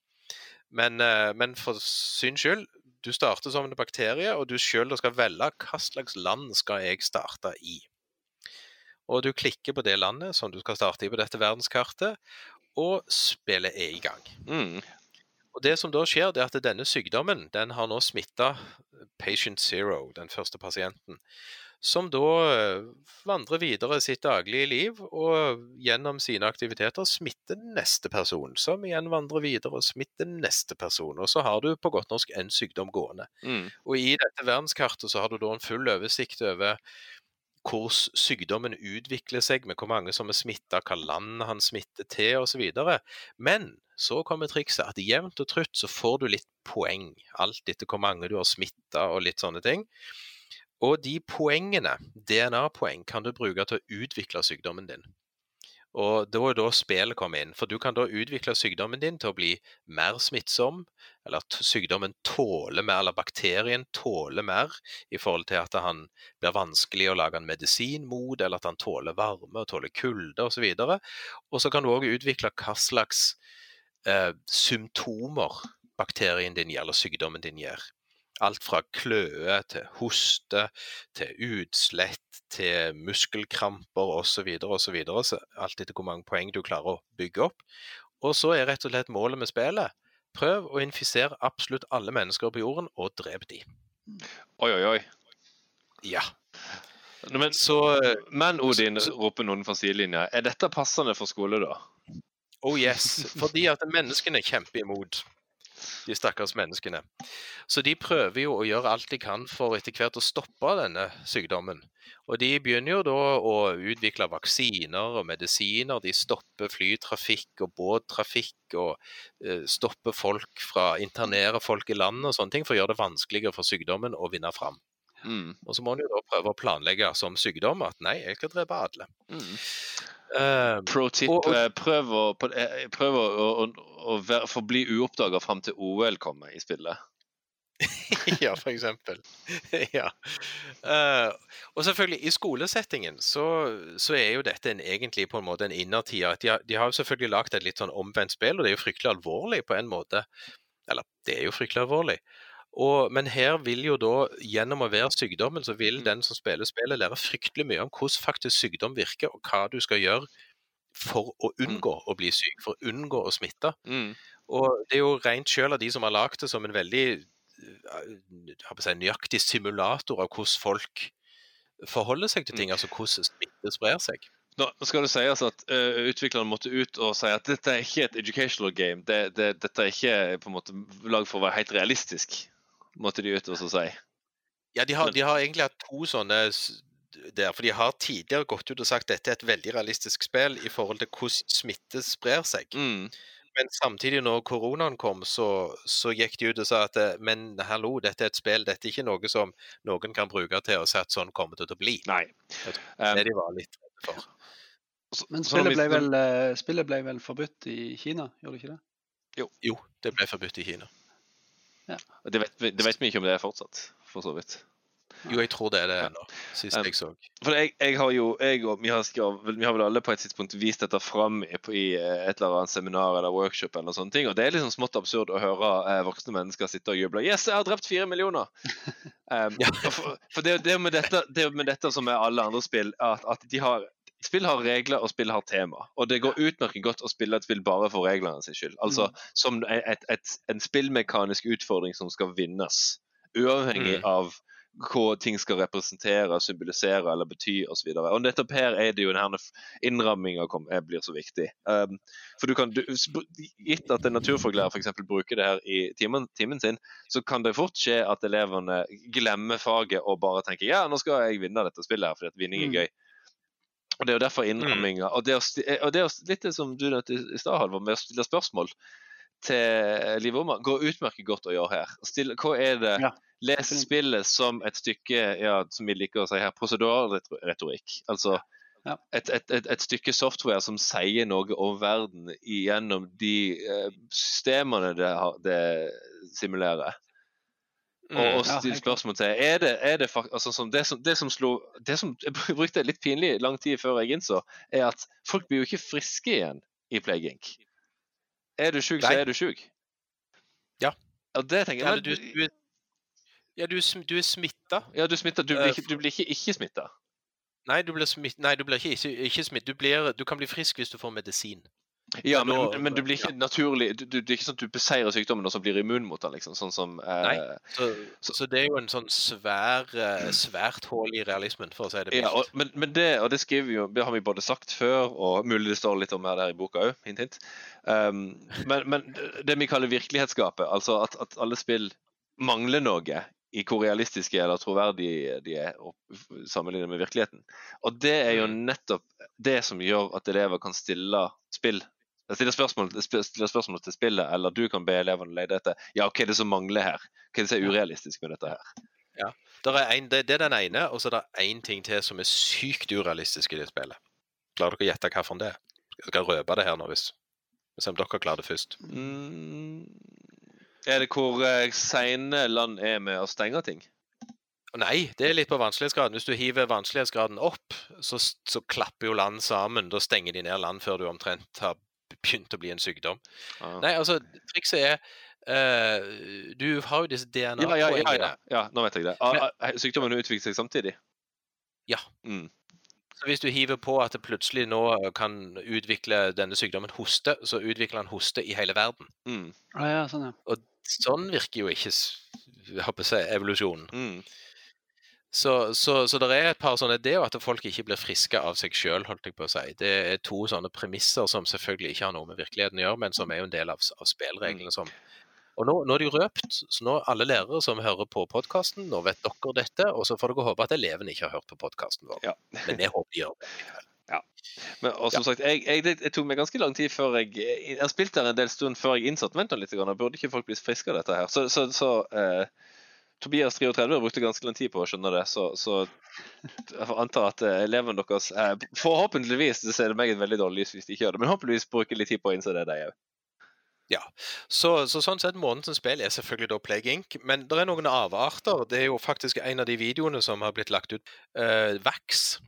Men, eh, men for syns skyld, du starter som en bakterie, og du sjøl skal velge hva slags land skal jeg starte i. Og du klikker på det landet som du skal starte i på dette verdenskartet, og spillet er i gang.
Mm.
Og Det som da skjer, det er at denne sykdommen den har nå smitta patient zero, den første pasienten. Som da eh, vandrer videre sitt daglige liv og gjennom sine aktiviteter smitter neste person. Som igjen vandrer videre og smitter neste person. Og så har du på godt norsk en sykdom gående.
Mm.
Og i dette verdenskartet så har du da en full oversikt over hvordan sykdommen utvikler seg, med hvor mange som er smitta, hva land han smitter til osv. Men så kommer trikset at jevnt og trutt så får du litt poeng, alt etter hvor mange du har smitta og litt sånne ting. Og de poengene, DNA-poeng, kan du bruke til å utvikle sykdommen din. Og da er da spillet kommer inn, for du kan da utvikle sykdommen din til å bli mer smittsom, eller at sykdommen tåler mer, eller bakterien tåler mer, i forhold til at han blir vanskelig å lage en medisin mot, eller at han tåler varme og tåler kulde osv. Og så kan du òg utvikle hva slags eh, symptomer bakterien din gir, eller sykdommen din gir. Alt fra kløe til hoste, til utslett, til muskelkramper osv. osv. Så alt etter hvor mange poeng du klarer å bygge opp. Og så er rett og slett målet med spillet prøv å infisere absolutt alle mennesker på jorden, og drep de.
Oi, oi, oi.
Ja.
Men,
Så
men Odin,
så-
roper noen fra sidelinja, er dette passende for skole, da?
Oh yes, fordi at menneskene kjemper imot. De stakkars menneskene. Så de prøver jo å gjøre alt de kan for etter hvert å stoppe denne sykdommen. Og de begynner jo da å utvikle vaksiner og medisiner. De stopper flytrafikk og båttrafikk og eh, stopper folk fra internere folk i landet og sånne ting for å gjøre det vanskeligere for sykdommen å vinne fram.
Mm.
Og så må en jo da prøve å planlegge som sykdom at nei, jeg skal drepe alle.
Mm.
Uh,
Pro tip,
Og- og-
eh, prøv å, prøv å, å, å forbli uoppdaga fram til OL kommer i spillet. *laughs*
ja, for eksempel. *laughs* ja. Uh, og selvfølgelig, i skolesettingen så, så er jo dette en, egentlig på en måte en innertid. De, har- de har jo selvfølgelig lagd et litt sånn omvendt spill, og det er jo fryktelig alvorlig på en måte. Eller, det er jo fryktelig alvorlig. Og, men her vil jo da, gjennom å være sykdommen, så vil
Mm.
den som spiller spillet, lære fryktelig mye om hvordan faktisk sykdom virker, og hva du skal gjøre for å unngå å bli syk, for å unngå å smitte.
Mm.
Og det er jo rent sjøl av de som har lagd det som en veldig eh, si, nøyaktig simulator av hvordan folk forholder seg til ting, altså hvordan smitte sprer seg.
Nå skal det sies at uh, utviklerne måtte ut og si at dette er ikke et educational game. Det, det, dette er ikke på en måte lag for å være helt realistisk, måtte de ut og så si.
Ja, de har, de har egentlig hatt to sånne der, for de har tidligere gått ut og sagt at dette er et veldig realistisk spill i forhold til hvordan smitte sprer seg.
Mm.
Men samtidig, når koronaen kom, så, så gikk de ut og sa at men hallo, dette er et spill, dette er ikke noe som noen kan bruke til å si at sånn kommer det til å bli.
Nei.
Det de var litt redde for.
Men spillet ble, vel, eh, spillet ble vel forbudt i Kina, gjorde det ikke det?
Jo, det ble forbudt i Kina.
Det vet, det vet vi ikke om det er fortsatt, for så vidt.
Jo, jeg tror det er det ennå, sist jeg så.
For jeg, jeg har jo, jeg og vi har, skrevet, vi har vel alle på et tidspunkt vist dette fram i, i eh, et eller annet seminar eller workshop, eller sånne ting, og det er liksom smått absurd å høre eh, voksne mennesker sitte og juble. 'Yes, jeg har drept fire millioner!' *laughs* Um. For, for det, det, er med dette, det er med dette som er alle andre spill, at, at de har Spill har regler, og spill har tema. Og det går utmerket godt å spille et spill bare for reglene sin skyld. Altså som et, et, en spillmekanisk utfordring som skal vinnes. Uavhengig
Mm.
av hva ting skal representere, symbolisere eller bety osv. Nettopp her er det jo denne innramminga blir så viktig. Um, for du kan, du, Gitt at en naturfaglærer f.eks. bruker det her i timen, timen sin, så kan det fort skje at elevene glemmer faget og bare tenker ja, nå skal jeg vinne dette spillet her fordi at vinning er
Mm.
gøy. Og Det er jo derfor innramminga og, det å og det er litt som du nevnte i stad, Halvor, med å stille spørsmål. Til Liv Oma går utmerket godt å gjøre her. Still, hva er det
Ja,
Les spillet som et stykke ja, som vi liker å si her, prosedyrretorikk. Altså
Ja.
et, et, et, et stykke software som sier noe om verden gjennom de eh, systemene det, har, det simulerer. Og, og stille spørsmål til er det, er det, altså, som det, som, det som slo det som Jeg brukte litt pinlig lang tid før jeg innså, er at folk blir jo ikke friske igjen i Plague Inc. Er du sjuk, så er du sjuk.
Ja.
Og det tenker jeg
Eller du, du, ja, du, du er smitta.
Ja, du smitta. Du
Eh,
du blir ikke ikke smitta.
Nei, du blir, smitt, nei, du blir ikke, ikke, ikke smitt. Du, blir, du kan bli frisk hvis du får medisin.
Ja,
Men
men, men du blir ikke naturlig du, du, Det er ikke sånn at du beseirer sykdommen og så blir immun mot den, liksom. Sånn som eh,
Nei. Så, så det er jo en sånn svær, eh, svært hull i realismen, for å si det
ja, og, men, men det, og det skriver jo, det har vi både sagt før, og mulig det står litt om her der i boka òg, hint, hint. Um, men, men det vi kaller virkelighetsgapet, altså at, at alle spill mangler noe i hvor realistiske eller troverdige de er sammenlignet med virkeligheten. Og det er jo
Mm.
nettopp det som gjør at elever kan stille spill Stille spørsmål, stiller spørsmål til spillet, eller du kan be elevene lete etter ja, hva er det som mangler her? Hva er det som er urealistisk med dette her?
Der er en, det, det er den ene, og så er det én ting til som er sykt urealistisk i det spillet. Klarer dere å gjette hvilken det er? Jeg skal røpe det her nå, hvis, hvis om dere klarer det først.
Mm, er det hvor eh, seine land er med å stenge ting?
Nei, det er litt på vanskelighetsgraden. Hvis du hiver vanskelighetsgraden opp, så, så klapper jo land sammen. Da stenger de ned land før du omtrent har begynt å bli en sykdom.
Ah.
Nei, altså, trikset er uh, Du har jo disse
Ja, ja, ja,
DNA-poengene.
ja, ja, nå vet jeg det. Ah, ah, Sykdommen utvikler seg samtidig?
Ja.
Mm.
Så hvis du hiver på at det plutselig nå kan utvikle denne sykdommen hoste, så utvikler han hoste i hele verden.
Mm.
Ah, ja, sånn, ja.
Og sånn virker jo ikke jeg håper jeg, å si, evolusjonen.
Mm.
Så, så, så det er et par sånne Det og at folk ikke blir friske av seg sjøl, holdt jeg på å si. Det er to sånne premisser som selvfølgelig ikke har noe med virkeligheten å gjøre, men som er jo en del av, av spillreglene som Og nå, nå er det jo røpt, så nå alle lærere som hører på podkasten, nå vet dere dette, og så får dere håpe at elevene ikke har hørt på podkasten vår.
Ja.
Men vi håper de gjør det. *laughs*
Men, og som sagt, jeg, jeg, det, det tok meg ganske lang tid før jeg Jeg spilte spilt der en del stund før jeg innsatte Vent nå litt, grann, burde ikke folk bli friske av dette her? Så, så, så eh, Tobias 33 brukte ganske lang tid på å skjønne det, så, så jeg får anta at eh, elevene deres eh, Forhåpentligvis det ser det meg et veldig dårlig lys hvis de ikke gjør det, men håpeligvis bruker litt tid på å innse det, de òg.
Så, så sånn sett, månedens spill er selvfølgelig da Plague Inc., men det er noen avarter. Det er jo faktisk en av de videoene som har blitt lagt ut. eh, Vax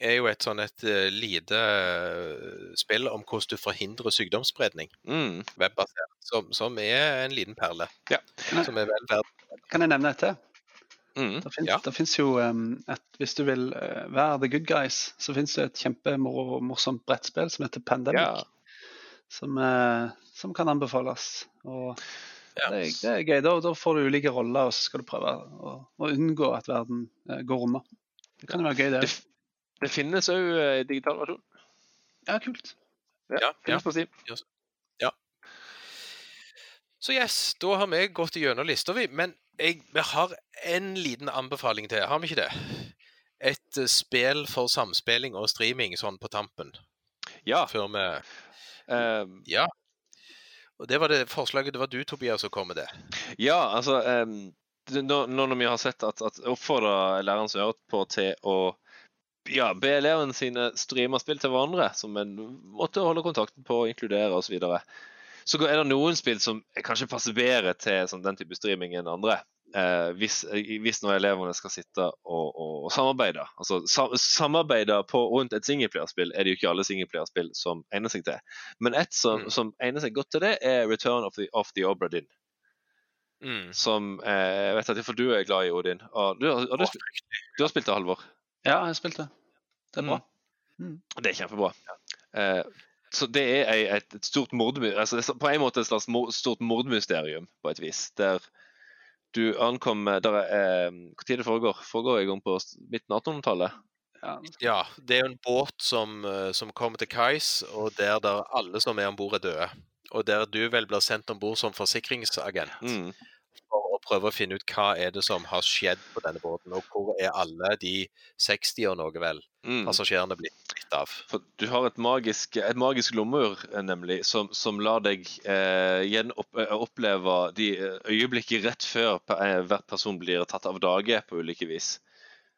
er jo et sånn et eh, lite eh, spill om hvordan du forhindrer sykdomsspredning,
Mm.
webbasert, som, som er en liten perle.
Ja.
Som er vel verdt
Kan jeg nevne et til?
Mm.
Det fins,
Ja.
det finnes jo um, et, Hvis du vil uh, være the good guys, så finnes det et kjempemorsomt brettspill som heter Pandemic.
Ja.
Som, uh, som kan anbefales. Og
Ja.
det, det er gøy. Da, da får du ulike roller, og så skal du prøve å, å unngå at verden uh, går unna. Det kan jo være gøy, det.
Det, det finnes òg digital versjon.
Ja, kult.
Ja, ja.
finnes på Steam.
Så yes, da har vi gått gjennom lista, vi. Men jeg, vi har en liten anbefaling til, har vi ikke det? Et eh, spill for samspilling og streaming sånn på tampen,
Ja.
før vi
um...
Ja. Og det var det forslaget det var du, Tobias, som kom med det.
Ja, altså um, nå, nå når vi har sett at, at oppfordrer læreren som hører på til å ja, be elevene sine streame spill til hverandre som en måte å holde kontakten på, inkludere osv. Så, videre. så er det noen spill som kanskje passer bedre til sånn, den type streaming enn andre. Eh, hvis, hvis når elevene skal sitte og, og, og samarbeide. Altså, sa, samarbeide på, rundt et singleplayerspill er det jo ikke alle singleplayerspill som egner seg til. Men et som,
Mm.
som egner seg godt til det, er Return of the, of the Obra Dinn
Mm.
som eh, jeg vet at for du er glad i Odin. Og du, har- og du, du, du har spilt det, Halvor.
Ja, jeg spilte. Det er bra.
Det er kjempebra. Eh, så det er et, et stort mordmy altså det er på en måte et slags mor, stort mordmysterium, på et vis. Der du ankommer der eh, Hvor tid det foregår? Foregår i gang på midten av 1800-tallet?
Ja.
Ja, det er jo en båt som, eh, som kommer til kais, og der, der alle som er om bord, er døde. Og der du vel blir sendt om bord som forsikringsagent
Mm.
Prøve å finne ut hva er det som har skjedd på denne båten, og hvor er alle de 60 og noe vel
Mm.
passasjerene blitt. dritt av.
For du har et magisk, et magisk lommeur, eh, nemlig, som, som lar deg eh, gjenopp, eh, de eh, øyeblikket rett før eh, hver person blir tatt av dage på ulike vis.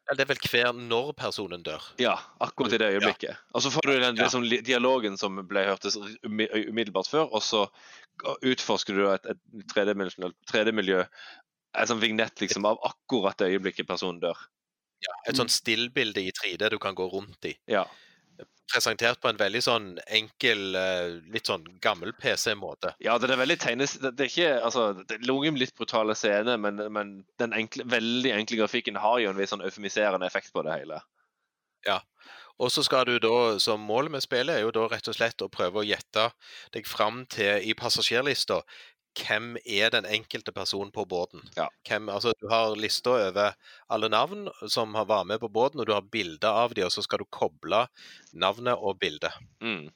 Ja, det er vel hver når personen dør.
Ja, akkurat i det øyeblikket. Og så får du den liksom, dialogen som ble hørtes umiddelbart før, og så utforsker du et, et 3D-miljø, 3D-miljø, en sånn vignett liksom, av akkurat det øyeblikket personen dør.
Et sånt stillbilde i 3D du kan gå rundt i.
Ja.
Presentert på en veldig sånn enkel, eh, litt sånn gammel PC-måte.
Ja, det er veldig tegnes... Det, er ikke altså, det er noen litt brutale scener, men, men den enkle, veldig enkle grafikken har jo en viss sånn eufemiserende effekt på det hele.
Og så skal du da, som målet med spillet, er jo da rett og slett å prøve å gjette deg fram til i passasjerlista hvem er den enkelte personen på båten.
Ja.
Hvem, altså Du har lista over alle navn som har vært med på båten, og du har bilder av dem, og så skal du koble navnet og bildet.
Mm.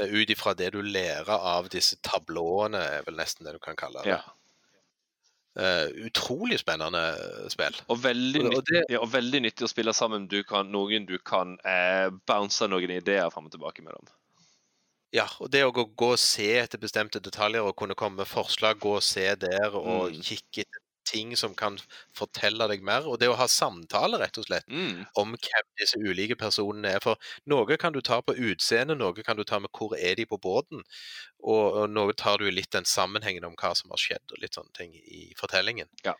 eh, Ut ifra det du lærer av disse tablåene, er vel nesten det du kan kalle det.
Ja.
Eh, utrolig spennende spill.
Og veldig,
Og- og
nyttig, ja, og veldig nyttig å spille sammen du kan, noen du kan eh, bounce noen ideer fram og tilbake mellom.
Ja, og det å gå, gå og se etter bestemte detaljer og kunne komme med forslag, gå og se der og
Mm.
kikke etter ting som kan fortelle deg mer, og det å ha samtale, rett og slett,
Mm.
om hvem disse ulike personene er. For noe kan du ta på utseende, noe kan du ta med hvor er de på båten, og, og noe tar du litt den sammenhengen om hva som har skjedd, og litt sånne ting i fortellingen.
Ja.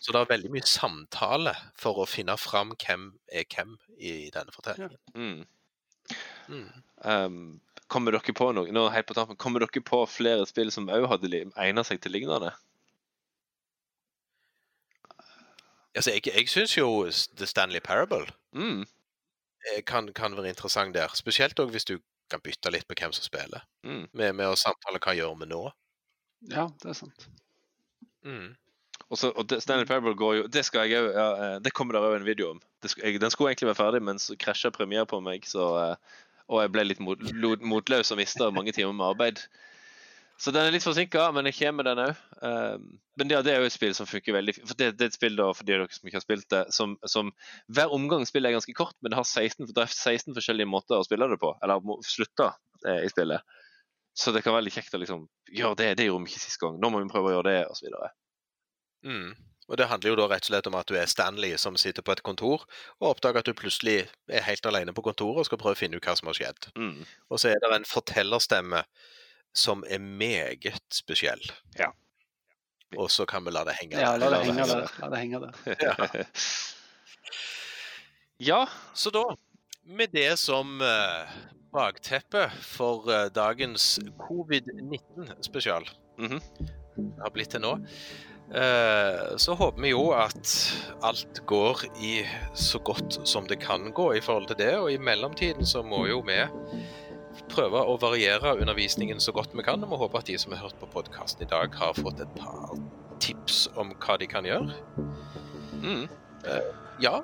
Så det er veldig mye samtale for å finne fram hvem er hvem i denne fortellingen.
Mm.
Mm.
Um, kommer dere på noe nå helt på tampen, kommer dere på flere spill som òg hadde egnet seg til lignende?
Altså, jeg, jeg syns jo The Stanley Parable
Mm.
eh, kan, kan være interessant der. Spesielt òg hvis du kan bytte litt på hvem som spiller.
Mm.
Med, med å samtale hva gjør vi nå.
Ja, det er sant.
Mm.
Og, så, og det, Stanley Parable går jo Det skal jeg ja, eh, Det kommer det òg en video om. Det jeg, den skulle egentlig være ferdig, men så krasja premiere på meg, så eh, Og jeg ble litt mot, motløs og mista mange timer med arbeid. Så den er litt forsinka, men jeg kommer med den òg. men ja, det er jo et spill som funker veldig. For det, det er et spill da, for de dere som ikke har spilt det, som, som Hver omgang spiller er ganske kort, men det har 16, det er 16 forskjellige måter å spille det på. Eller slutte eh, i spillet. Så det kan være litt kjekt å liksom gjøre det. Det gjorde vi ikke sist gang. Nå må vi prøve å gjøre det, osv.
Mm. Og det handler jo da rett og slett om at du er Stanley som sitter på et kontor og oppdager at du plutselig er helt alene på kontoret og skal prøve å finne ut hva som har skjedd.
Mm.
Og så er det en fortellerstemme som er meget spesiell.
Ja.
Og så kan vi la det henge
Ja, la
der.
det henge der. La det henge der. *laughs*
ja.
Så da, med det som eh, bakteppe for eh, dagens covid-19-spesial
Mhm.
har blitt til nå, eh, så håper vi jo at alt går i så godt som det kan gå i forhold til det. Og i mellomtiden så må jo vi prøve å variere undervisningen så godt vi kan. Og vi håper at de som har hørt på podkasten i dag, har fått et par tips om hva de kan gjøre.
Mm.
Ja,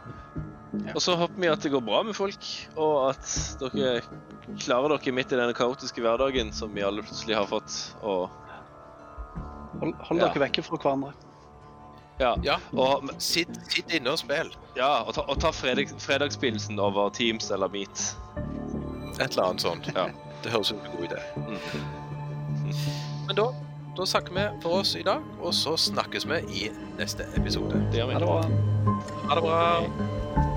Og så håper vi at det går bra med folk, og at dere klarer dere midt i denne kaotiske hverdagen som vi alle plutselig har fått. Og
Hold, hold
Ja.
dere vekke fra hverandre.
ja,
ja.
og,
Sitt, sitt inne og spill.
ja, og ta, og ta fredag, fredagspilsen over Teams eller Meet.
Et eller annet sånt.
Ja.
Det høres ut som en god idé.
Mm.
Men da, da snakker vi for oss i dag, og så snakkes vi i neste episode.
Det gjør vi.
Ha det bra.
Ha det bra.